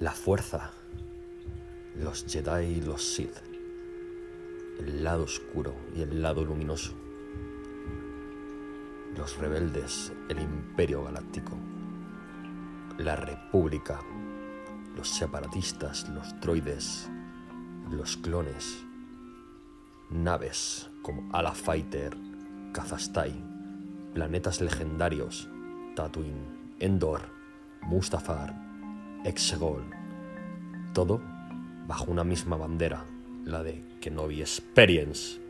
La fuerza, los Jedi y los Sith, el lado oscuro y el lado luminoso, los rebeldes, el imperio galáctico, la república, los separatistas, los droides, los clones, naves como Ala Fighter, Kazastai, planetas legendarios, Tatooine, Endor, Mustafar, Exegol, todo bajo una misma bandera, la de Kenobi Experience.